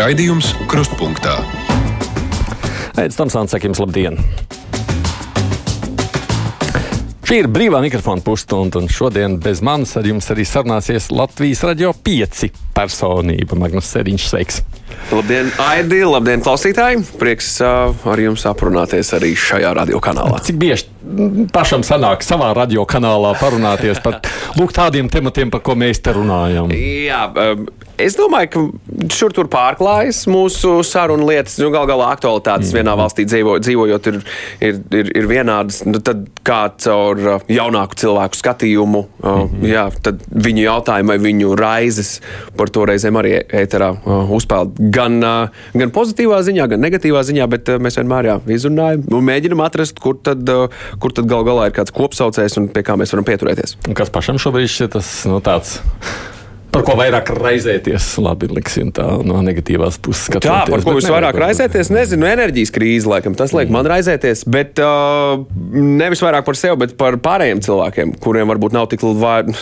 Raidījums Krustpunktā. Pēc tam Sāncekim, labdien! Šī ir brīvā mikrofona pusstunda, un šodien bez manis ar jums arī sarunāsies Latvijas radio pieci personība Magnus Seriņš. Sveiks! Labdien, Aidi! Labdien, klausītāji! Prieks uh, ar jums aprunāties arī šajā radiokanālā. Cik bieži pašam sanāk savā radiokanālā parunāties par tādiem tematiem, par ko mēs te runājam? Jā, um, es domāju, ka šur tur pārklājas mūsu sarunu lietas. Nu, Galu galā aktualitātes mm. vienā valstī dzīvo, dzīvojot, ir, ir, ir, ir vienādas. Nu, tad kā caur uh, jaunāku cilvēku skatījumu, mm -hmm. jā, tad viņu jautājumi vai viņu raizes par to reizēm arī ēterā uh, uzpeld. Gan, gan pozitīvā ziņā, gan negatīvā ziņā, bet mēs vienmēr jā, izrunājam un mēģinam atrast, kur tad, kur tad gal galā ir kāds kopsaucējs un pie kā mēs varam pieturēties. Un kas pašam šobrīd ir tas nu, tāds? Par ko vairāk raizēties? Labi, liksim tā no negatīvās puses. Tā, par ko visvairāk raizēties, nezinu, enerģijas krīze, laikam, tas liek mm. man raizēties, bet uh, nevis vairāk par sevi, bet par pārējiem cilvēkiem, kuriem varbūt nav tik,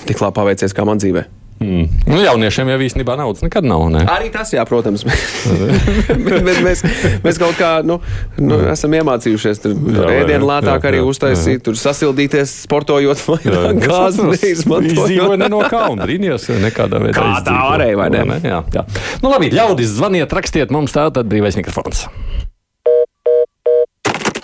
tik labi paveicies kā man dzīvē. Mm. Nu, jauniešiem jau īstenībā naudas nekad nav. Ne? Arī tas, jā, protams. bet, mēs, mēs kaut kā nu, nu, esam iemācījušies tur ēdienu lētāk jā, arī jā, uztaisīt, jā. tur sasildīties, sportojot vairāk gāzi neizmantojot. Izdzīvoja ne no kā un brīnījās nekādā veidā. Kā tā varēja, vai ne? ne? Jā, jā. Nu labi, ļaudis, zvaniet, rakstiet mums tā, tad brīvais mikrofons.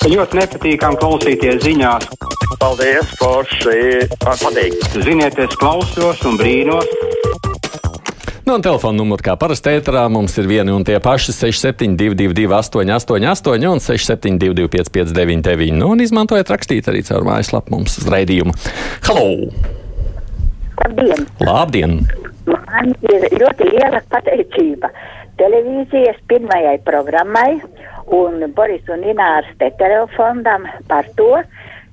Ļoti nepatīkami klausīties ziņās. Paldies, Forši! Man patīk! Ziniet, es klausos un brīnos. Nu, un telefona numurs kā parasti ēterā mums ir vieni un tie paši 6722, 888, un 672, 559, nu, un izmantojiet rakstīt arī caur mājaslapu mums uz raidījumu. Halo! Labdien! Labdien! Man ir ļoti liela pateicība televīzijas pirmajai programmai un Boris un Ināras Tetereva fondam par to,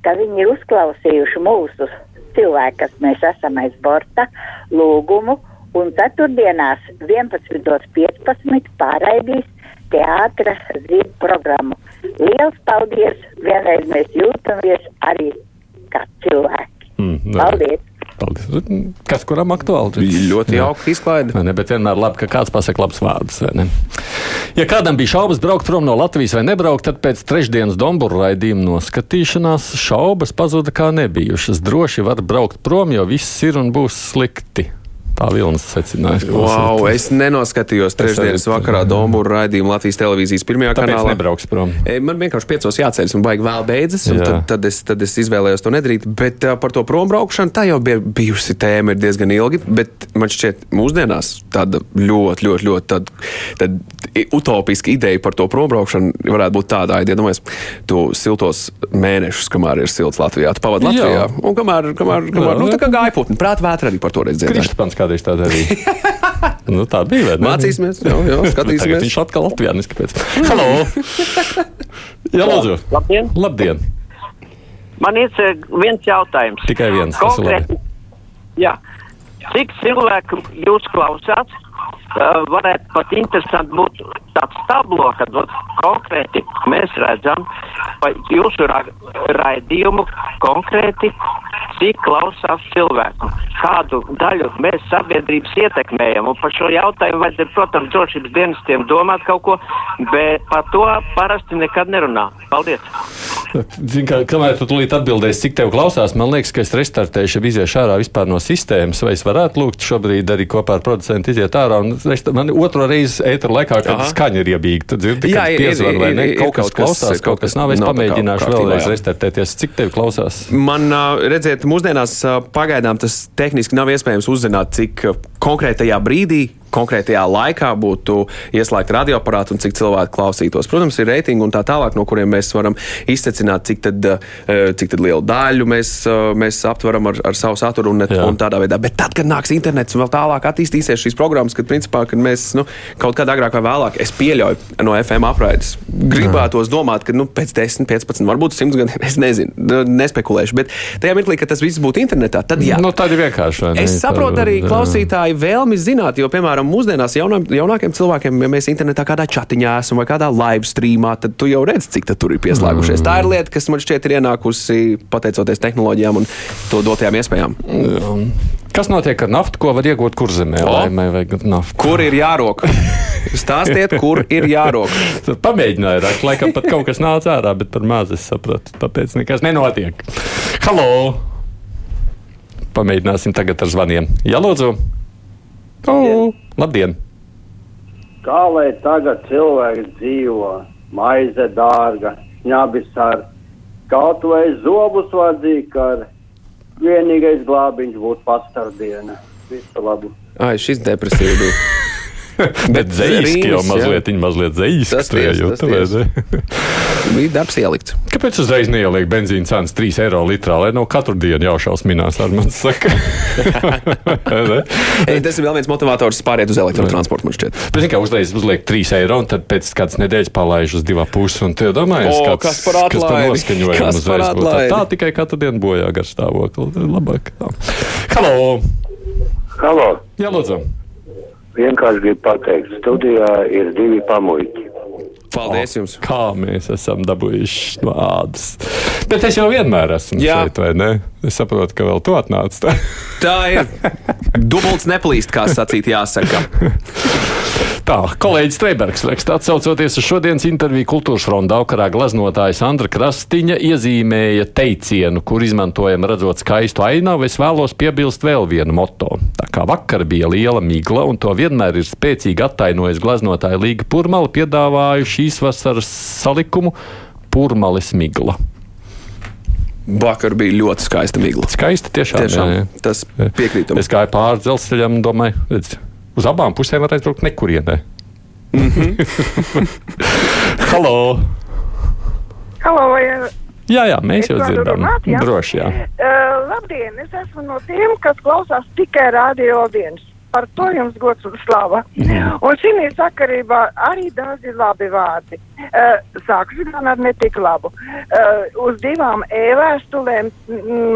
ka viņi ir uzklausījuši mūsu cilvēku, kas mēs esam aiz borta, lūgumu, un ceturtdienās 11.15 pārraidīs teātra zīdu programmu. Liels paldies! Vienreiz mēs jūtamies arī kā cilvēki. Mm, paldies! Paldies. Kas kuram aktuāli? Ļoti jauka izklaide. Ne, bet vienmēr labi, ka kāds pasaka labs vārds. Ja kādam bija šaubas braukt prom no Latvijas vai nebraukt, tad pēc trešdienas domburu raidījuma noskatīšanās šaubas pazuda kā nebijušas. Droši var braukt prom, jo viss ir un būs slikti. Tā Vilnis secināja. Wow, es nenoskatījos trešdienas vakarā Dombūru raidījumu Latvijas televīzijas pirmajā Tāpēc kanālā. nebrauks prom. Man vienkārši piecos jāceļas un baigi vēl beidzas, un Jā. tad, tad, es, tad es izvēlējos to nedarīt. Bet par to prombraukšanu tā jau bija bijusi tēma ir diezgan ilgi, bet man šķiet mūsdienās tāda ļoti, ļoti, ļoti tāda, tāda utopiska ideja par to prombraukšanu varētu būt tāda, iedomājies, tu siltos mēnešus, kamēr ir silts Latvijā, tu pavadi Latvijā, Jā. un kamēr, kamēr, kamēr nu, tā kā gaiputni, prāt vētra arī par to redzēt. Kristapans kādreiz tā darīja. nu, tā bija. ne? Mācīsimies, jau, jau Tagad skatīsimies. viņš atkal Latvijā neskapēc. Halo! Jā, lūdzu! Labdien! Labdien! Man ir eh, viens jautājums. Tikai viens, labi. Jā. Cik cilvēku jūs klausāt? Uh, varētu pat interesanti būt tāds tablo, kad vat, konkrēti mēs redzam vai jūsu ra raidījumu konkrēti, cik klausās cilvēku. Kādu daļu mēs sabiedrības ietekmējam. Un par šo jautājumu vajadzētu, protams, drošības dienestiem domāt kaut ko, bet par to parasti nekad nerunā. Paldies! Zin, kā, kamēr tu tulīt atbildēsi, cik tev klausās, man liekas, ka es restartēšu, iziešu ārā vispār no sistēmas, vai es varētu lūgt šobrīd arī kopā ar producentu iziet ārā. Un man otro reizi ētera laikā, kad Aha. Skaņa ir iebīga, tad dzirdi, ka piezvan vai ne. ir- Kaut kas kaut kas- klausās, kaut kas nav. Es nav kā pamēģināšu kārtībā, vēlreiz restartēties. Cik tev klausās? Man, redziet, mūsdienās pagaidām tas tehniski nav iespējams uzzināt, cik konkrētajā brīdī, konkrētajā laikā būtu ieslēgta radioaparāta un cik cilvēki klausītos. Protams, ir reitingi un tā tālāk, no kuriem mēs varam izsecināt, cik, tad, ā, cik tad lielu daļu mēs, ā, mēs aptveram ar, ar savu saturu un, Jā. un tādā veidā. Bet tad, kad nāks internets un vēl tālāk attīstīsies šīs programmas, kad principā, kad mēs nu, kaut kādā agrāk vai vēlāk, es pieļauju no FM apraides, gribētos domāt, ka nu, pēc 10, 15, varbūt 100 gadiem, es nezinu, nu, nespekulēšu. Bet tajā mirklī, kad tas viss būtu internetā, tad jā. Nu, tādi vienkārši. vai ne? Es saprotu Tā- arī jā. Klausītāju vēlmi zināt, jo, piemēram, mūsdienās jaunā, jaunākiem cilvēkiem, ja mēs internetā kādā chatiņā esam vai kādā live streamā, tad tu jau redzi, cik tur ir pieslēgušies. Tā ir lieta, kas man šķiet ir ienākusi pateicoties tehnoloģijām un to dotajām iespējām. Jā. Kas notiek ar naftu, ko var iegūt kurzemē? Laimē vai naftu? Kur ir jārok? Stāstiet, kur ir jārok. Pamēģināju rakt, laikam pat kaut kas nāca ārā, bet par maz es sapratu. Tāpēc nekas nenotiek. Halo! Pamēģināsim tagad ar zvaniem. Jā, lūdzu! O, labdien! Kā lai tagad cilvēki dzīvo? Maize dārga, ņabis ar kaut vai zobus vajadzīga, ar vienīgais glābiņš būtu pastardiena. Visu labu! Ai, šis depresīvs bija. Bet zējiski jau rīmas, jā. mazliet, mazliet tas tiesa. Bija darbs ielikts. Kāpēc uzreiz neieliek benzīna cenas 3 eiro litrā, lai nav katru dienu jāšaus minās ar mani saka? Ei, tas ir vēl viens motivators pāriet uz elektrotransportu, man šķiet. Bet, kā uzreiz uzliek 3 eiro, un tad pēc kādas nedēļas palaiž uz divām pusēm. Un tu jau domā, O, kas par kas par atlaidi? Kas par uzreiz būtu. atlaidi? Tā tikai katru dienu bojā garstāvokli. Labāk. Tā. Halo! Halo! Jā, lūdzu! Vienkārši gribu pateikt, studijā ir divi pamuļķi. Paldies jums! Kā mēs esam dabūjuši no ādas. Bet es jau vienmēr esmu Jā. šeit, vai ne? Es saprotu, ka vēl tu atnāc. Tā. Tā ir dubults neplīst, kā sacīt, jāsaka. Tā, kolēģis Streibergs raksta, atsaucoties uz šodienas interviju kultūras fronta aukarā gleznotāja Sandra Krastiņa iezīmēja teicienu, kur izmantojam redzot skaistu ainavu, es vēlos piebilst vēl vienu moto. Tā kā vakar bija liela migla, un to vienmēr ir spēcīgi attainojis gleznotāja Līga Purmali, piedāvāju šīs vasaras salikumu Purmalis migla. Vakar bija ļoti skaista migla. Skaisti tiešām. Tiešām, jā, jā. tas piekrītam. Es gāju pāri dzelzceļam un domāju, redz, uz abām pusēm var aizbraukt nekurienē. Halo! Halo, vai, Jā, jā, mēs Es jau dzirdam. runāt, jā? Droši, jā. uh, labdien, es esmu no tiem, kas klausās tikai radio viens. Par to jums gods un slava. Un šī sakarībā arī daudzi labi vārdi. Uh, sākšu gan ar netik labu. Uh, uz divām e-vēstulēm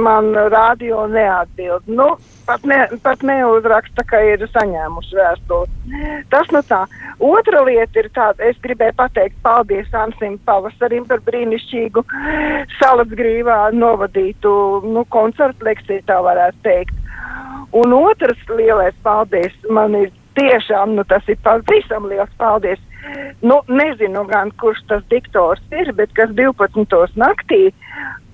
man radio neatbild. Nu, pat, ne, pat neuzraksta, ka ir saņēmuši vēstuli. Tas nu tā. Otra lieta ir tāda, es gribēju pateikt paldies Ansim Pavasarim par brīnišķīgu salacgrīvā novadītu nu, koncertu lekciju, tā varētu teikt. Un otrs lielais paldies man ir tiešām, nu tas ir pavisam liels paldies. Nu, nezinu gan, kurš tas diktors ir, bet kas 12. naktī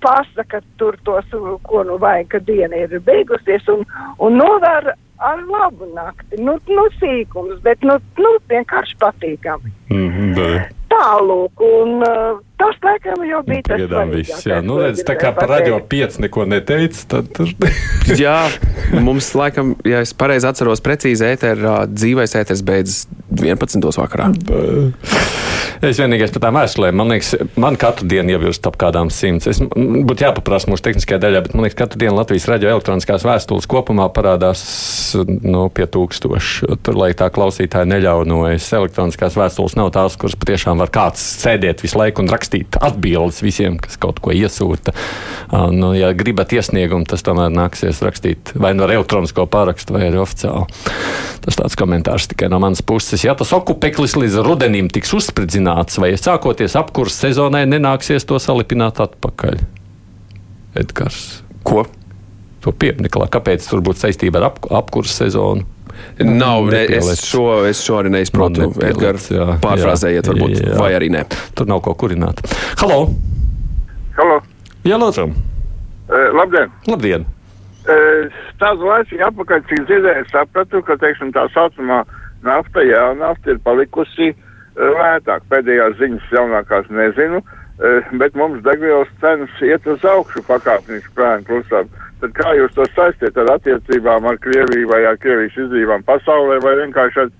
pasaka tur tos, ko nu vajag, ka diena ir beigusies un, un novēr ar labu nakti. Nu, nu sīkums, bet nu, nu vienkārši patīkami. Mm -hmm, Tālūk, un uh, tas laikam jau bija tas Pagaidām viss. Jā, nu redz, tā kā par radio pateikt. 5 neko neteica, tad tur. Jā, mums laikam, ja es pareizi atceros, precīzi ēterā dzīvais ēters beidzas 11. vakarā. Es vienīgais par tām vēstulēm, man liekas, man katru dienu ievirst ap kādām simts. Es būtu jāpaprasa mūsu tehniskajā daļā, bet man liekas, katru dienu Latvijas radio elektroniskās vēstules kopumā parādās nu, pie tūkstoša. Tur, lai tā klausītāja neļaunojas, elektroniskās vēstules nav tās, kuras patiešām var kāds sēdēt visu laiku un rakstīt atbildes visiem, kas kaut ko iesūta. Nu, ja gribat iesniegumu, tas tomēr nāksies rakstīt vai no elektronisko pārakstu, vai arī oficiāli. Tas tāds komentārs tikai no manas puses. Ja tas okupeklis līdz rudenim tiks uzspridzināts, vai sākoties apkurss sezonai, nenāksies to salipināt atpakaļ. Edgars. Ko? To pieminiektu, kāpēc tur būtu saistība ar ap, apkurss sezonu? Nav, ne, es šo, es šo arī neizprotu. Edgars, pārfrāzējiet, varbūt, jā. vai arī ne. Tur nav ko kurināt. Halo! Halo, Jā, lūdzu! uh, labdien! Labdien! Uh, Tāds laiks atpakaļ, cik dzirdēju, sapratu, ka teiksim, tā saucamā nafta, jā, nafta ir palikusi uh, lētāk. Pēdējās ziņas jaunākās nezinu, uh, bet mums degvielas cenas iet uz augšu pakāpeniski plēni klusām. Tad kā jūs to saistāt ar attiecībām ar Krieviju vai ar Krievijas izdevībām pasaulē, vai vienkārši ar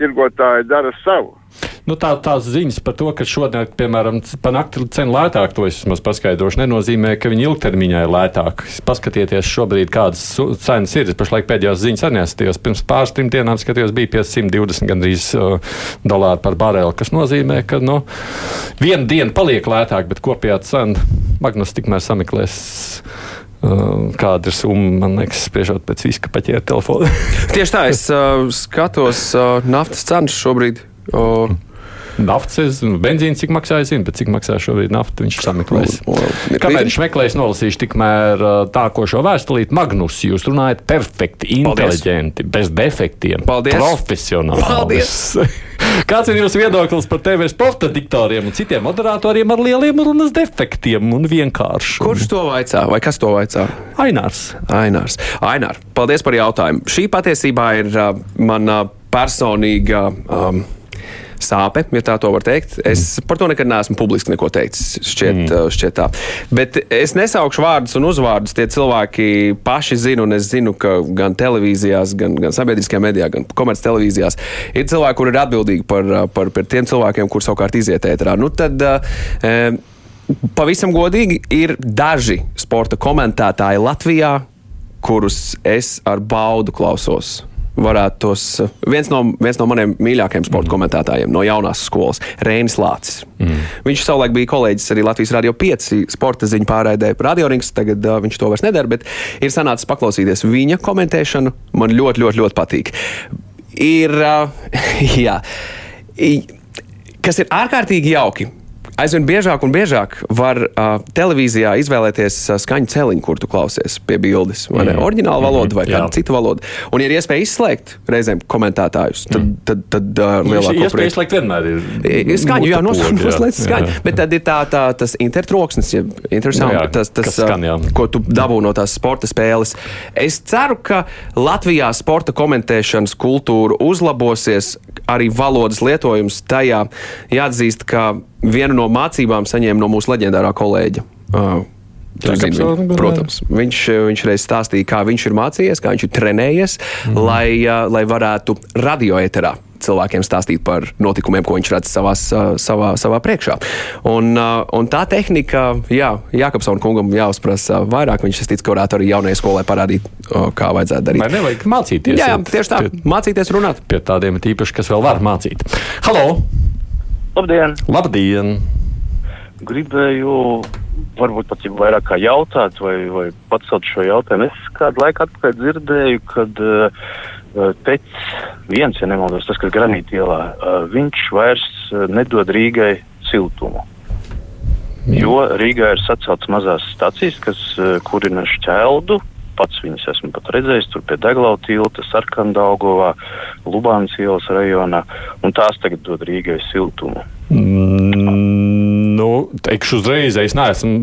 tirgotāji dara savu? Nu, tā, tās ziņas par to, ka šodien, piemēram, pa nakti cena lētāk, to es vismaz paskaidrošu, nenozīmē, ka viņi ilgtermiņā ir lētāk. Paskatieties šobrīd, kādas cenas ir. Es pašlaik pēdējās ziņas arī neskatījos. Pirms pāris trim dienām skatījos, bija 520 gandrīz uh, dolāri par bareli, kas nozīmē, ka nu, viena diena paliek lētāk, bet kopējā cena Magnus tikmēr sameklēs. Uh, kāda ir summa, man liekas, spriežot pēc viska paķēra telefona. Tieši tā, es uh, skatos uh, naftas cenas šobrīd. Uh, Naftas, benzīns, cik maksā, es zinu, bet cik maksā šobrīd nafta, viņš sameklēs. Kamēr viņš meklēs, nolasīšu tikmēr uh, tākošo vēstulīti. Magnus, jūs runājat perfekti, inteliģenti, bez defektiem, Paldies. profesionāli. Paldies. Kāds ir jūsu viedoklis par TV sporta diktoriem un citiem moderatoriem ar lieliem runas defektiem un vienkārši? Kurš to vaicā? Vai kas to vaicā? Ainārs. Ainārs. Ainār, paldies par jautājumu. Šī patiesībā ir uh, mana personīga. Um, Sāpe, ja tā var teikt. Es par to nekad neesmu publiski neko teicis. Šķiet, mm. šķiet tā. Bet es nesaukšu vārdus un uzvārdus. Tie cilvēki paši zina, un es zinu, ka gan televīzijās, gan, gan sabiedriskajā medijā, gan komerctelevīzijās ir cilvēki, kur ir atbildīgi par, par, par tiem cilvēkiem, kur savukārt iziet ēterā. Nu, tad, Pavisam godīgi ir daži sporta komentētāji Latvijā, kurus es ar baudu klausos. Varētu tos. Viens no, viens no maniem mīļākajiem sporta mm. komentētājiem no jaunās skolas - Reinis Lācis. Mm. Viņš savulaik bija kolēģis arī Latvijas Rādio 5 sporta ziņu pārraidē radiorings. Tagad uh, viņš to vairs nedara, bet ir sanācis paklausīties viņa komentēšanu. Man ļoti, ļoti, ļoti patīk. Ir. Uh, jā, kas ir ārkārtīgi jauki aizvien biežāk un biežāk var uh, televīzijā izvēlēties uh, skaņu celiņu, kur tu klausies pie bildes. Vai ne? Mhm. Oriģināla valoda vai kāda cita valoda. Un, ja ir iespēja izslēgt reizēm komentētājus, tad, Mm. tad, tad uh, lielāko Iespējas prieku. slēgt vienmēr ir. Skaņu, jā, noslēdz skaņu. jā. Bet tad ir tā, tā, tas intertroksnis, ja interesanti, Jā, jā, tas, tas, skan, jā. ko tu dabū no tās sporta spēles. Es ceru, ka Latvijā sporta komentēšanas kultūra uzlabosies, arī valodas lietojums tajā. Jāatzīst, ka vienu no mācībām saņēma no mūsu leģendārā kolēģa. Uh, zini, viņu, protams, viņš, viņš reiz stāstīja, kā viņš ir mācījies, kā viņš ir trenējies, mm. lai, uh, lai varētu radioeterā cilvēkiem stāstīt par notikumiem, ko viņš redz savās, savā, savā priekšā. Un, un tā tehnika, jā, Jākapsona kungam jāuzprasa vairāk. Viņš, es ticu, ka varētu arī jaunajai skolai parādīt, kā vajadzētu darīt. Vai nevajag mācīties? Jā, jā, tieši tā. Pie, Mācīties runāt. pie tādiem ir īpaši, kas vēl var mācīt. Halo! Labdien! Labdien! Gribēju varbūt pat jau vairāk kā jautāt vai, vai pacelt šo jautājumu. Es kādu laiku atpakaļ dzirdēju, kad uh, pēc viens, ja nemaldos, tas, kas granīta ielā, uh, viņš vairs uh, nedod Rīgai siltumu. Jo Rīgā ir saceltas mazās stacijas, kas uh, kurina šķeldu. Pats viņas esmu pat redzējis tur pie Deglau tilta, Sarkandaugovā, Lubānas ielas rajonā, un tās tagad dod Rīgai siltumu. Mm, nu, teikšu uzreiz, es neesmu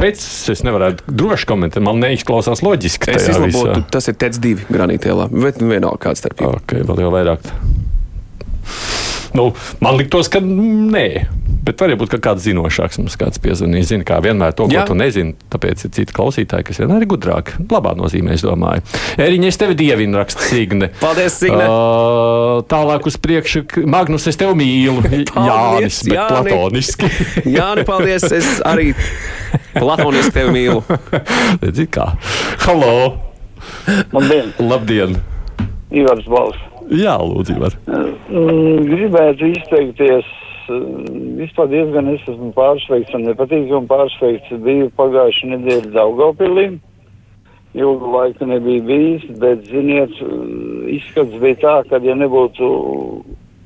pēc, es nevarētu droši komentēt. Man neizklausās loģiski. Es izlabotu, visā. tas ir TEC divi granītēlā, bet vienalga kāds starp jums. Ok, vēl jau vairāk. Nu, man liktos, ka nē. Bet var būt ka kāds zinošāks mums kāds piezvanīs. Zina, kā vienmēr to, ko Jā. Tu nezini. Tāpēc ir citi klausītāji, kas vienmēr ir gudrāki. Labā nozīmē, es domāju. Eriņa, es tevi dievinu, raksta Signe. Paldies, Signe! Uh, tālāk uz priekšu, Magnus, es tevi mīlu. Jānis, bet Jāni. platoniski. Jā, nu paldies. Es arī platoniski tevi mīlu. Redzi, kā. Halo! Labdien! Labdien! Ivars Balss. Jā, lūdzu, var. Mm, Gribētu izteikties. Vispār diezgan es esmu pārsteigts un nepatīkami pārsteigts. Biju pagājušajā nedēļā Daugavpilī. Ilgu laiku nebija bijis, bet, ziniet, izskats bija tā, ka, ja nebūtu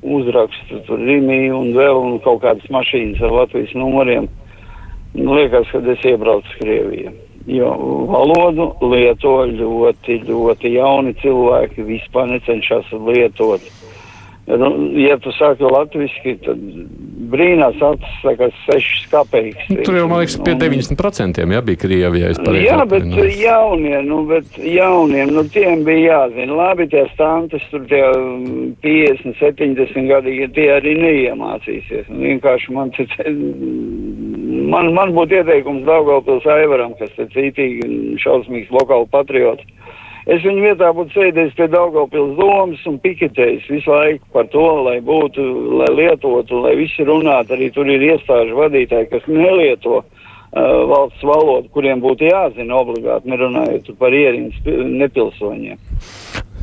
uzrakstu tur Rīmī un vēl un kaut kādas mašīnas ar Latvijas numuriem, nu, liekas, ka es iebraucu Krieviju. Jo valodu lieto ļoti, ļoti jauni cilvēki, vispār necenšas lietot. Nu, Ja tu saki latviski, tad brīnās acis, kā sešas kapeikas. Tur jau, man liekas, pie 90% jā, bija Krievijā. Jā, bet atminos. jaunie, nu, bet jauniem, nu, tiem bija jāzina. Labi, tie stantes, tur tie mm, 50, 70 gadīgi, tie arī neiemācīsies. Nu, vienkārši man, man, man būtu ieteikums Daugavpils Aivaram, kas ir cītīgi un šausmīgs lokāli patriots. Es viņu vietā būtu sēdējis pie Daugavpils domas un piketējis visu laiku par to, lai būtu, lai lietotu, lai visi runātu. Arī tur ir iestāžu vadītāji, kas nelieto uh, valsts valodu, kuriem būtu jāzina obligāti, nerunājot par ierīnas pi- nepilsoņiem.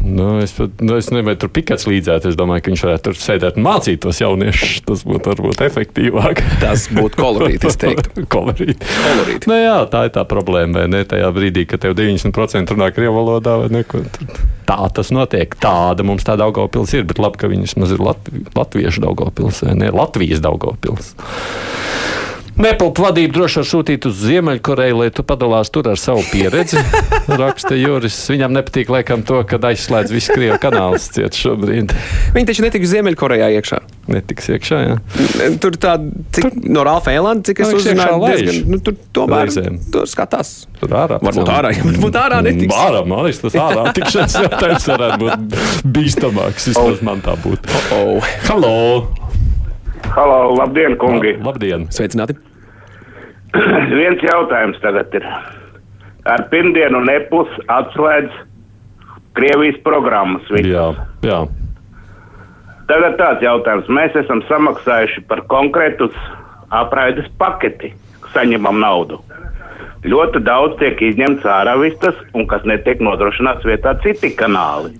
Nu, es, nu, es nevaru tur pikats līdzēt. Es domāju, ka viņš varētu tur sēdēt un mācītos jauniešus. Tas būtu varbūt efektīvāk. Tas būtu kolorīti, es teiktu. kolorīti. Kolorīti. Nu, jā, tā ir tā problēma. vai Ne? Tajā brīdī, kad tev 90% runā krievu valodā, vai ne? ko tad Tā tas notiek. Tāda mums tā Daugopils ir. Bet labi, ka viņas maz ir Latvi, latviešu Daugopils vai ne? Latvijas Daugopils. Nepilnu vadību droši var sūtīt uz Ziemeļkoreju, lai tu padalās tur ar savu pieredzi. Raksta Juris. Viņam nepatīk, laikam, to, ka aizslēdz visu krievu kanālu ciet šobrīd. Viņi taču netiks Ziemeļkorejā iekšā. Netiks iekšā, jā. Tur tā, cik, no Ralfa Elanda, cik es Nu, uzzināju, diezgan, nu, tur tomēr Reizēm. tur skatās. Tur ārā. Varbūt ārā, ja varbūt ārā netiks. Mm, Ārā, man liekas, tas ārā tikšanas jautājums varētu būt bīstamāks. Vismaz man tā būtu. Oh. Halo! Halo, labdien, kungi! Labdien! Sveicināti! Viens jautājums tagad ir. Ar pirmdienu nepus atslēdz Krievijas programmas. Visas. Jā, jā. Tagad tāds jautājums. Mēs esam samaksājuši par konkrētus apraides paketi, saņemam naudu. Ļoti daudz tiek izņemts ārā vistas, un kas netiek nodrošināts vietā citi kanāli.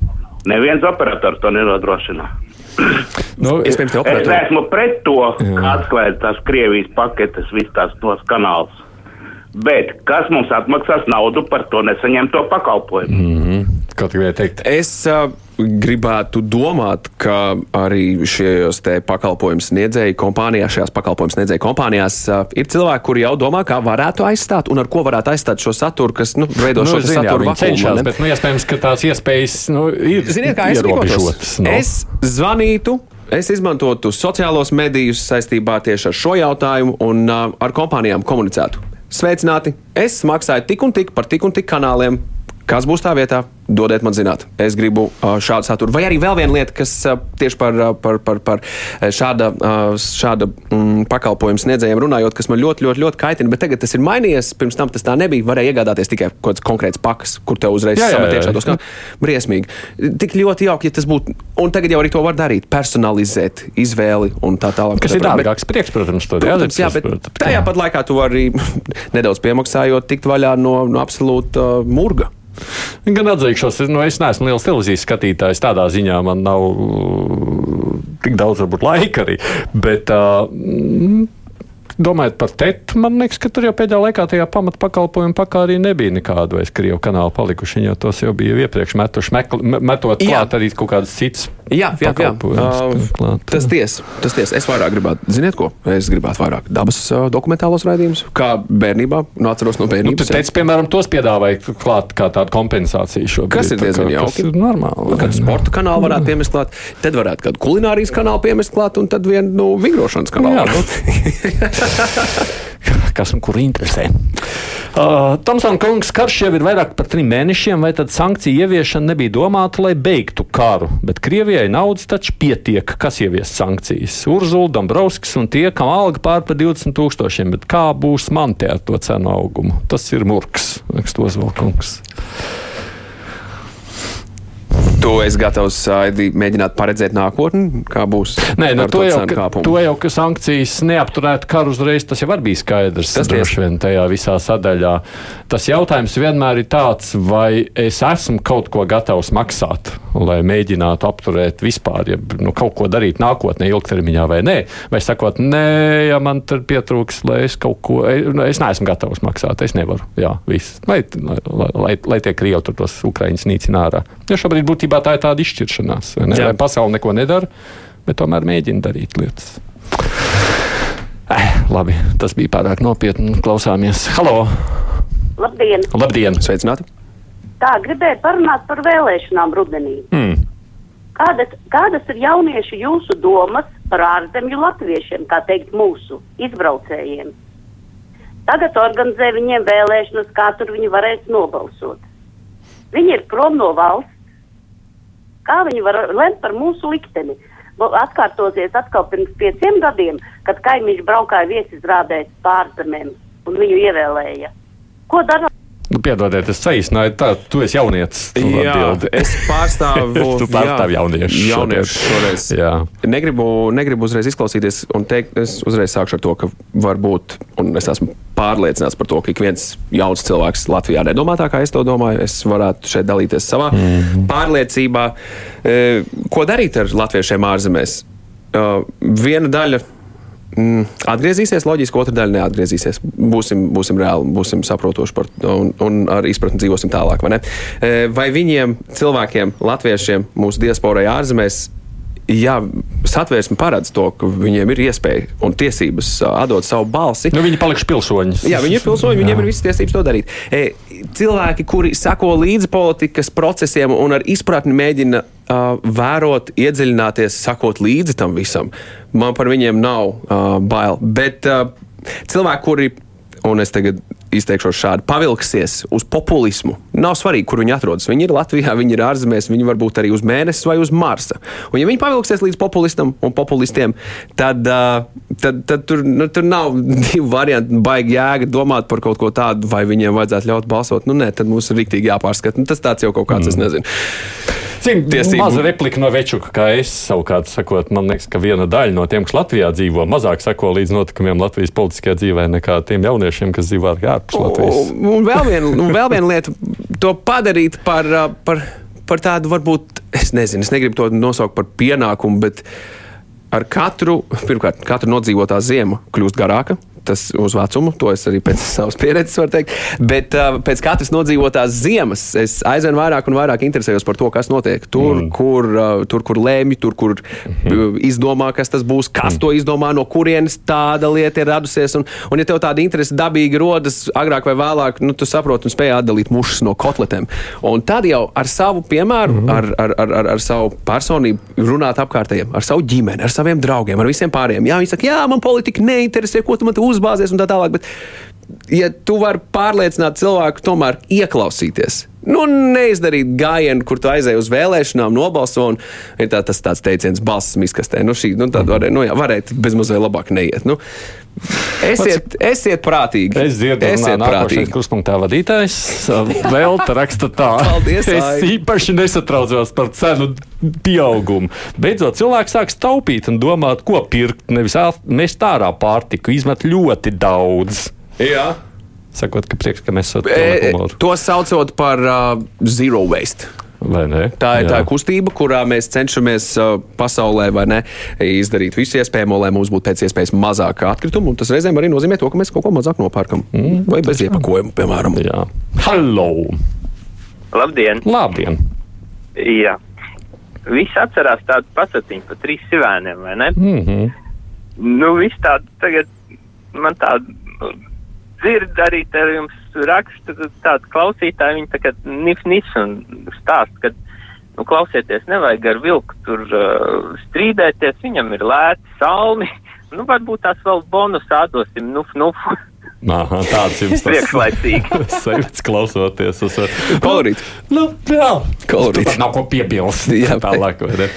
Neviens operators to nenodrošina. Nu, Es neesmu pret to, ka atklājas tās Krievijas paketes, visas tās tos kanālus. Bet kas mums atmaksās naudu par to nesaņemto pakalpojumu? Mm -hmm. Kaut kā teikt. Es uh, gribētu domāt, ka arī šajos pakalpojumu sniedzēju kompānijās, šajās pakalpojumu sniedzēju kompānijās uh, ir cilvēki, kuri jau domā, kā varētu aizstāt un ar ko varētu aizstāt šo saturu, kas nu, veido šo Nu, zini, jā, saturu cenšas, ne? bet nu, iespējams, ka tās iespējas nu, ir Ziniet, kā es ierobežotas. rīkotos? nu. Es zvanītu. Es izmantotu sociālos medijus saistībā tieši ar šo jautājumu un uh, ar kompānijām komunicētu. Sveicināti! Es maksāju tik un tik par tik un tik kanāliem. Kas būs tā vietā? Dodiet man zināt. Es gribu uh, šādu saturu. Vai arī vēl viena lieta, kas uh, tieši par, uh, par, par, par uh, šāda, šāda mm, pakalpojuma sniedzējiem runājot, kas man ļoti, ļoti, ļoti kaitina, bet tagad tas ir mainījies. Pirms tam tas tā nebija. Varēja iegādāties tikai kaut kāds konkrēts pakas, kur tev uzreiz Jā, jā, samet jā. iekšā tos kā briesmīgi. Tik ļoti jauki, ja tas būtu. Un tagad jau arī to var darīt, personalizēt izvēli un tā tālāk. Kas ir dārgāks prieks, protams, to Protams, jā, bet tajā pat laikā tu vari nedaudz piemaksājot, tikt vaļā no, no absolūta murga. Gan atzīšos, nu, es neesmu liels televīzijas skatītājs. Tādā ziņā man nav uh, tik daudz varbūt, laika arī. Bet, uh, Domājot par TET, man liekas, ka tur jau pēdējā laikā tajā pamatpakalpojuma pakā arī nebija nekāda vairs krievu kanāla palikuši. Viņi jau tos jau bija iepriekš metuši, mekl, me- metot klāt arī kaut kādas citas. Jā, jā, jā. Uh, tas tiesa. Tas tiesa. Es vairāk gribētu, ziniet, ko? Es gribētu vairāk dabas uh, dokumentālos raidījumus, kā bērnībā. Nu, atceros no Nu, bērnības. tu teici, piemēram, tos piedāvāja klāt kā tādu kompensāciju šobrīd. Kas ir diezgan tas jauki. ir normāli. Kādu ne? sporta kanālu varētu piemest klāt, tad varētu kādu kulinārijas kanālu piemest klāt, un tad vienu nu, vingrošanas kanālu. Kas un kur interesē? Uh, Tomsona kungs, karš jau ir vairāk par trim mēnešiem, vai tad sankciju ieviešana nebija domāta, lai beigtu karu? Bet Krievijai naudas taču pietiek, kas ievies sankcijas. Urzula, Dombrovskis un tie, kam alga pār par 20 tūkstošiem, bet kā būs man te ar to cenu augumu? Tas ir murgs, raksta Ozvalkungs. Tu esi gatavs Aidi, mēģināt paredzēt nākotni, kā būs. Nē, nu, to, jau, ka, to jau, ka sankcijas neapturētu karu uzreiz, tas jau var bija skaidrs. Tas Tas droši vien tajā visā sadaļā. Tas jautājums vienmēr ir tāds, vai es esmu kaut ko gatavs maksāt, lai mēģinātu apturēt vispār, ja nu, kaut ko darīt nākotnē, ilgtermiņā vai nē. Vai sakot, nē, ja man tur pietrūks, lai es kaut ko, nu, es neesmu gatavs maksāt, es nevaru. Jā, viss. Lai, lai, lai, lai tie krievi tur tos ukraiņus nīcina ārā. Jo šobrīd būtībā tā ir tāda izšķiršanās. vai Ne? Lai pasaule neko nedara, bet tomēr mēģina darīt lietas. Eh, labi, tas bija pārāk nopietni. Klausāmies. Halo! Labdien! Labdien! Sveicināti! Tā, gribēju parunāt par vēlēšanām rudenī. Mm. Kādas, kādas ir jaunieši jūsu domas par ārzemju latviešiem, kā teikt, mūsu izbraucējiem? Tagad organizē viņiem vēlēšanas, kā tur viņi varēs nobalsot. Viņi ir prom no valsts. Kā viņi var lemt par mūsu likteni? Atkārtosies atkal pirms pieciem gadiem, kad kaimiņš braukāja viesizrādēs pārzemēm un viņu ievēlēja. Ko dara? Piedodiet, es saīsināju, tā, tu esi jaunietis. tu Jā, atbildi. es pārstāvu tu pārstāvi jauniešus. Jauniešu šoreiz. Jā. Negribu, negribu uzreiz izklausīties un teikt, es uzreiz sākšu ar to, ka varbūt, un es esmu pārliecināts par to, ka ik viens jauns cilvēks Latvijā nedomā tā, kā es to domāju. Es varētu šeit dalīties savā mm -hmm. pārliecībā. E, Ko darīt ar latviešiem ārzemēs? Uh, viena daļa mm, atgriezīsies, loģiski, otra daļa neatgriezīsies. Būsim, būsim reāli, būsim saprotoši par to un, un ar izpratni dzīvosim tālāk. Vai? E, vai viņiem, cilvēkiem, latviešiem, mūsu diasporai ārzemēs, Jā, satvērsme paredz to, ka viņiem ir iespēja un tiesības atdot savu balsi. Nu, viņi palikuši pilsoņi. Jā, viņi ir pilsoņi, viņiem ir visas tiesības to darīt. E, cilvēki, kuri sako līdzi politikas procesiem un ar izpratni mēģina uh, vērot, iedziļināties, sakot līdzi tam visam, man par viņiem nav uh, bail. Bet uh, cilvēki, kuri, un es tagad izteikšos šādi, pavilksies uz populismu, nav svarīgi, kur viņi atrodas. Viņi ir Latvijā, viņi ir ārzemēs, viņi var būt arī uz mēnesi vai uz Marsa. Un, ja viņi pavilksies līdz populistam un populistiem, tad, tad, tad tur, nu, tur nav divu variantu, baigi jēga domāt par kaut ko tādu, vai viņiem vajadzētu ļaut balsot. Nu, nē, tad mums ir rīktīgi jāpārskata. Nu, tas tāds jau kaut kāds, mm. es nezinu. Cik Tiesību. maza replika no Večuka, kā es savukārt sakot, man liekas, ka viena daļa no tiem, kas Latvijā dzīvo, mazāk sako līdz notikumiem Latvijas politiskajā dzīvē nekā tiem jauniešiem, kas dzīvo ārpus Latvijas. Un, un vēl viena un vēl viena lieta, to padarīt par, par, par tādu, varbūt, es nezinu, es negribu to nosaukt par pienākumu, bet ar katru, pirmkārt, katru nodzīvotā ziema kļūst garāka. Tas uz vecumu, to es arī pēc savas pieredzes varu teikt. Bet uh, pēc katras nodzīvotās ziemas es aizvien vairāk un vairāk interesējos par to, kas notiek. Tur, mm. kur, uh, tur kur lēmj, tur, kur mm -hmm. izdomā, kas tas būs, kas mm. to izdomā, no kurienes tāda lieta ir radusies. Un, un ja tev tāda interese dabīgi rodas, agrāk vai vēlāk, nu, tu saproti un spēj atdalīt mušas no kotletēm. Un tad jau ar savu piemēru, mm -hmm. ar, ar, ar, ar, ar savu personību runāt apkārtējiem, ar savu ģimeni, ar saviem draugiem, ar visiem pārējiem. Jā, viņi saka, jā, man politika neinteresē, ko tu man te uzbāzies un tā tālāk. Bet, ja tu vari pārliecināt cilvēku, tomēr ieklausīties. Nu, neizdarīt gājienu, kur tu aizēji uz vēlēšanām, nobalso. un Ir tā, tas tāds teiciens, balss miskastē. Nu, šī, nu, tāda varēja, nu, jā, varēja bezmazliet labāk neiet. Nu, esiet, esiet prātīgi. Es dzirdu, ka prātīgi. kruspunktā vadītājs vēl te raksta tā. Paldies, es Ai. īpaši nesatraucos par cenu pieaugumu. Beidzot, cilvēks sāks taupīt un domāt, ko pirkt. Nevis mest ārā pārtiku, izmet ļoti daudz. Jā. Sakot, ka prieks, ka mēs esam E, humoru. to saucot par uh, zero waste. Vai ne? Tā ir Jā. tā kustība, kurā mēs cenšamies uh, pasaulē vai ne, izdarīt visu iespējamo, lai mums būtu pēc iespējas mazāk atkritumu. un Tas reizēm arī nozīmē to, ka mēs kaut ko mazāk nopērkam. Mm, vai bez iepakojuma, piemēram. Jā. Hello! Labdien! Labdien! Jā. Visi atcerās tādu pasakiņu par trīs sivēniem, vai ne? Mm -hmm. Nu, viss tādu tagad man tādu nu, dzird arī te jums raksta tādu klausītāju, viņi tagad nif nis un stāst, ka, nu, klausieties, nevajag ar vilku tur uh, strīdēties, viņam ir lēti salmi, nu, varbūt tās vēl bonusā dosim, nuf, nuf. Aha, tāds jums tas Priekšlaicīgi. sajūts klausoties uz kolorītu. Nu, jā, kolorītu. Tur nav ko piebilst. Jā, tālāk. vai ne?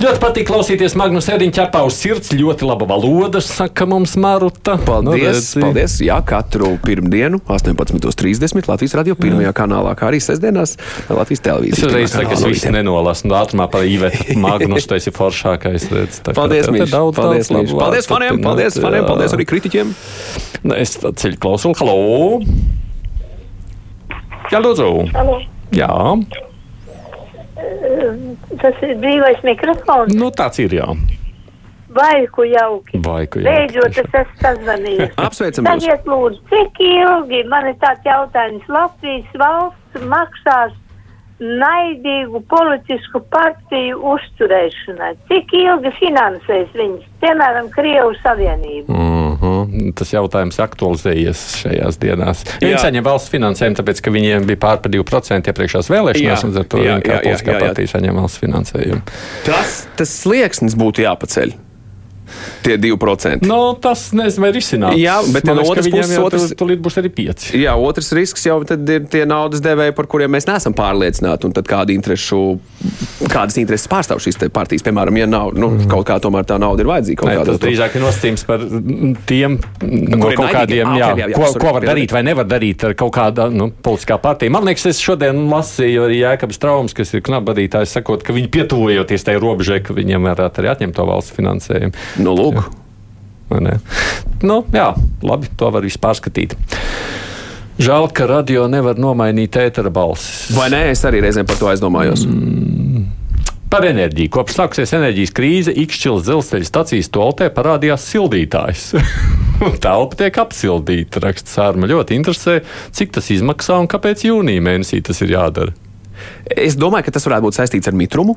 Ļoti patīk klausīties Magnus Ediņš ķepā uz sirds. Ļoti laba valoda, saka mums Maruta. Paldies, nu, paldies. Jā, katru pirmdienu, 18.30 Latvijas radio pirmajā kanālā, kā arī sestdienās Latvijas Es televīzijas. uzreiz pirmajā saku, es visu no nenolasu. Nu, ātrumā par Ivetu Magnus, tas ir foršākais. Redz, tā Paldies, Mīļš. daudz, Paldies, daudz. Paldies vārdu faniem, paldies faniem, jā. paldies arī kritiķiem. Nu, Es ceļu klausulu. Halo! Jā, lūdzu! Halo. Jā, Tas ir brīvais mikrofons. nu tāds ir, jā. Vai ku jauki? Vai, ka jā. Beidzot, es esmu sazvanījis. Apsveicam jūs. Tagad lūdzu, cik ilgi man ir tāds jautājums Latvijas valsts maksās naidīgu politisku partiju uzturēšanai? Cik ilgi finansēs viņas, piemēram, Krievu Savienību? Mm -hmm. Tas jautājums aktualizējies šajās dienās. Viņi saņem valsts finansējumu, tāpēc, ka viņiem bija pār par 2% iepriekšējās vēlēšanās, Jā. un ar to Jā, jā, jā, jā, jā. partija saņem valsts finansējumu. Tas, tas slieksnis būtu jāpaceļ. Tie 2%. Nu, tas nezinu, vai risinās. Jā, bet no otras puses, otrs- tu- Tūlīt būs arī 5. Jā, otrs risks jau ir tie naudas devēji, par kuriem mēs neesam pārliecināti. Un tad kāda interešu, kādas intereses pārstāv šīs partijas, piemēram, ja nav, nu, kaut kā tomēr tā nauda ir vajadzīga. Nē, tas drīzāk ir nosacījums par mm, tiem no kuriem kaut kādiem, naidīgi? jā, Ah, ok, jā, jā, ko, sorry, ko var jā, darīt vai nevar darīt ar kaut kādu nu, politiskā partiju. Man liekas, es šodien lasīju arī Jēkabs Traums, kas ir knabadītājs, sakot, ka viņi pietuvojoties tai robežai, ka viņiem varētu arī atņemt to valsts finansējumu. Nu, lūk. Nu, jā, labi, to var visu pārskatīt. Žēl, ka radio nevar nomainīt ētera balsis. Vai nē, es arī reizēm par to aizdomājos. Mm. Par enerģiju. Kopš sākusies enerģijas krīze, Ikšķils dzelzceļa stācijas toltē parādījās sildītājs. Telpa tiek apsildīta, raksta Sārma. Ļoti interesē, cik tas izmaksā un kāpēc jūnija mēnesī tas ir jādara. Es domāju, ka tas varētu būt saistīts ar mitrumu.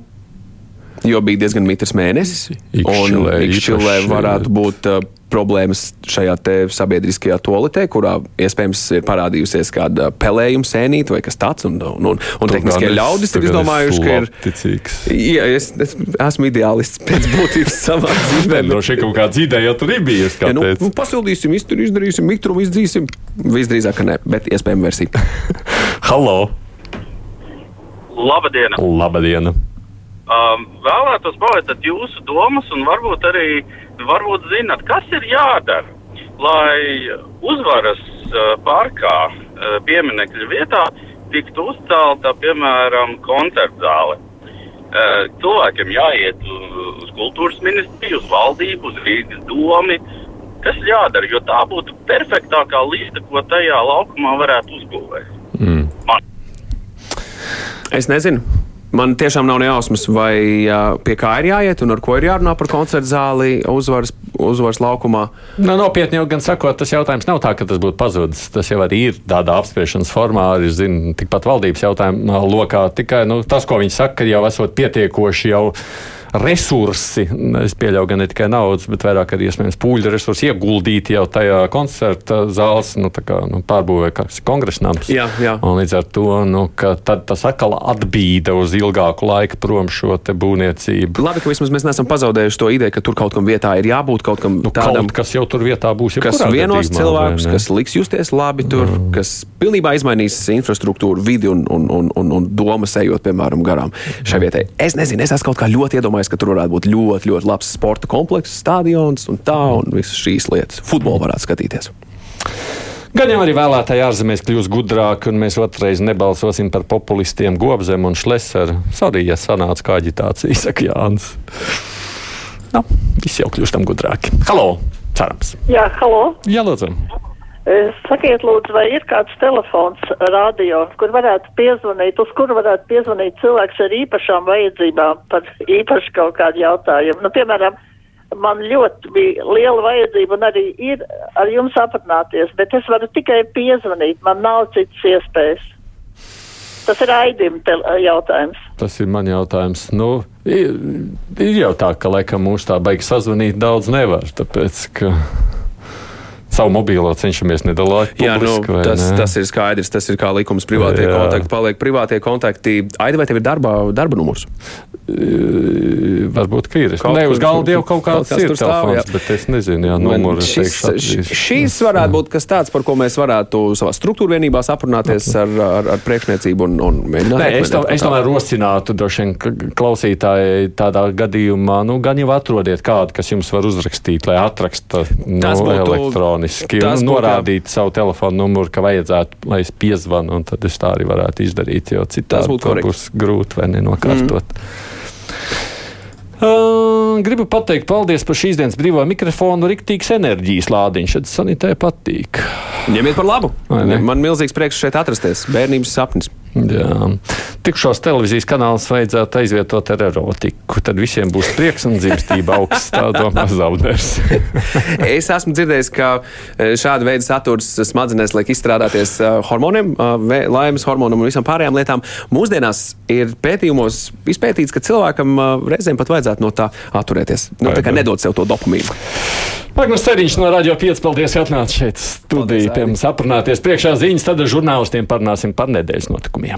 Jo bija diezgan mitrs mēnesis. Ikšķilē varētu būt uh, problēmas šajā sabiedriskajā toaletē, kurā iespējams ir parādījusies kāda pelējuma sēnīte vai kas tāds. Un, un, un, un tehniskie ļaudis ir izdomājuši, ka ir. labticīgs. Jā, es, es esmu ideālists pēc būtības savā dzīvē. No šī kaut kāda ideja tur ir bijusi. Ja, nu, kāpēc? nu, pasildīsim, iztur, izdarīsim, mitrumu izdzīsim. Visdrīzāk, ka nē, bet iespējama versija. Halo! Labdien! Labdien! Um, vēlētos pavaicāt jūsu domas, un varbūt arī varbūt zināt, kas ir jādara, lai uzvaras uh, parkā uh, pieminiekļa vietā tiktu uzcelta, piemēram, koncerta zāle. Uh, cilvēkiem jāiet uz kultūras ministriju, uz valdību, uz Rīgas domu. Kas jādara, jo tā būtu perfektākā līnija, ko tajā laukumā varētu uzbūvēt. Mm. Man. Es nezinu. Man tiešām nav nejausmas, vai uh, pie kā ir jāiet un ar ko ir jārunā par koncertu zāli uzvaras, uzvaras laukumā. Nu, nopietni jau gan sakot, tas jautājums nav tā, ka tas būtu pazudis. Tas jau arī ir tādā apspriešanas formā, arī zinu, tikpat valdības jautājumā lokā. Tikai nu, tas, ko viņi saka, ka jau esot pietiekoši jau resursi, es pieļauju gan ne tikai naudas, bet vairāk arī iespējams pūļu resursi ieguldīti jau tajā koncerta zāles nu, tā kā, nu, pārbūvē, kas ir kongresnams. Jā, jā. Un līdz ar to nu, tas atkal atbīda uz ilgāku laiku prom šo būvniecību. Labi, ka vismaz mēs neesam pazaudējuši to ideju, ka tur kaut kam vietā ir jābūt kaut kam Nu, tādam. kaut kas jau tur vietā būs. Kas vienos cilvēkus, kas liks justies labi tur, mm. kas pilnībā izmainīs infrastruktūru, vidi un, un, un, un, un domas ejot, piemēram, garām šai vietai. Es nezinu, es esmu kaut kā ļoti iedomājies, ka tur varētu būt ļoti, ļoti labs sporta komplekss, stadions un tā, un visas šīs lietas. Futbolu varētu skatīties. Gan jau arī vēlētāji ārzemēs kļūs gudrāki, un mēs otrreiz nebalsosim par populistiem Gobzem un Šleseru. Sorry, ja sanāca kā aģitācija, saka Jānis. Nu, visi jau kļūstam gudrāki. Halo! Cerams! Jā, halo. Jā, lūdzu! Eh, Sakiet, lūdzu, vai ir kāds telefons radio, kur varētu piezvanīt, uz kuru varētu piezvanīt cilvēks ar īpašām vajadzībām par īpašu kaut kādu jautājumu? Nu, piemēram, man ļoti bija liela vajadzība un arī ir ar jums aprunāties, bet es varu tikai piezvanīt, man nav citas iespējas. Tas ir aidim jautājums. Tas ir man jautājums. Nu, ir, ir jau tā, ka laikam mūs tā baigi sazvanīt daudz nevar, tāpēc ka savu mobīlo cenšamies nedalīt. Jā, nu, publiski, vai tas, ne? tas ir skaidrs. Tas ir kā likums. Privātie Jā. kontakti paliek privātie kontakti. Aida, vai tev ir darbā, darba numurs? Varbūt, ka ir. Kaut ne uz galda jau kaut kāds kaut ir stāv, telefons, jā. bet es nezinu, jā, Man numuru šis, teikšu š- atzīst. šīs varētu būt kas tāds, par ko mēs varētu savā struktūra vienībās aprunāties ar, ar, ar priekšniecību un, un mēģināt. Nē, es, to, es tomēr rosinātu droši vien klausītāji tādā gadījumā, nu, gan jau atrodiet kādu, kas jums var uzrakstīt, lai atraksta nu, Tas elektroniski, tas norādīt savu telefonu numuru, ka vajadzētu, lai es piezvanu, un tad es tā arī varētu izdarīt, jo citādi to korekti. būs grūti vai nenokārtot. Uh, gribu pateikt paldies par šīs dienas brīvā mikrofonu. Riktīgs enerģijas lādiņš. Šeit sanitē patīk. Ņemiet par labu. Man milzīgs prieks šeit atrasties. Bērnības sapnis. Jā. Tikšos televīzijas kanālus vajadzētu aizvietot ar erotiku. Tad visiem būs prieks un dzimstība augsts. Tā domā zaudēs. Es esmu dzirdējis, ka e, šāda veida saturs smadzenēs liek izstrādāties e, hormoniem, e, laimes hormonam un visām pārējām lietām. Mūsdienās ir pētījumos izpētīts, ka cilvēkam reizēm pat vajadzētu no tā atturēties. Nu, tā kā nedod sev to dopamīnu. Magnus Ceriņš no Radio 5. Paldies, ka atnācāt šeit studijā. Pie mums aprunāties priekšā ziņas, tad ar žurnālistiem parunāsim par nedēļas notikumiem. ongelmia.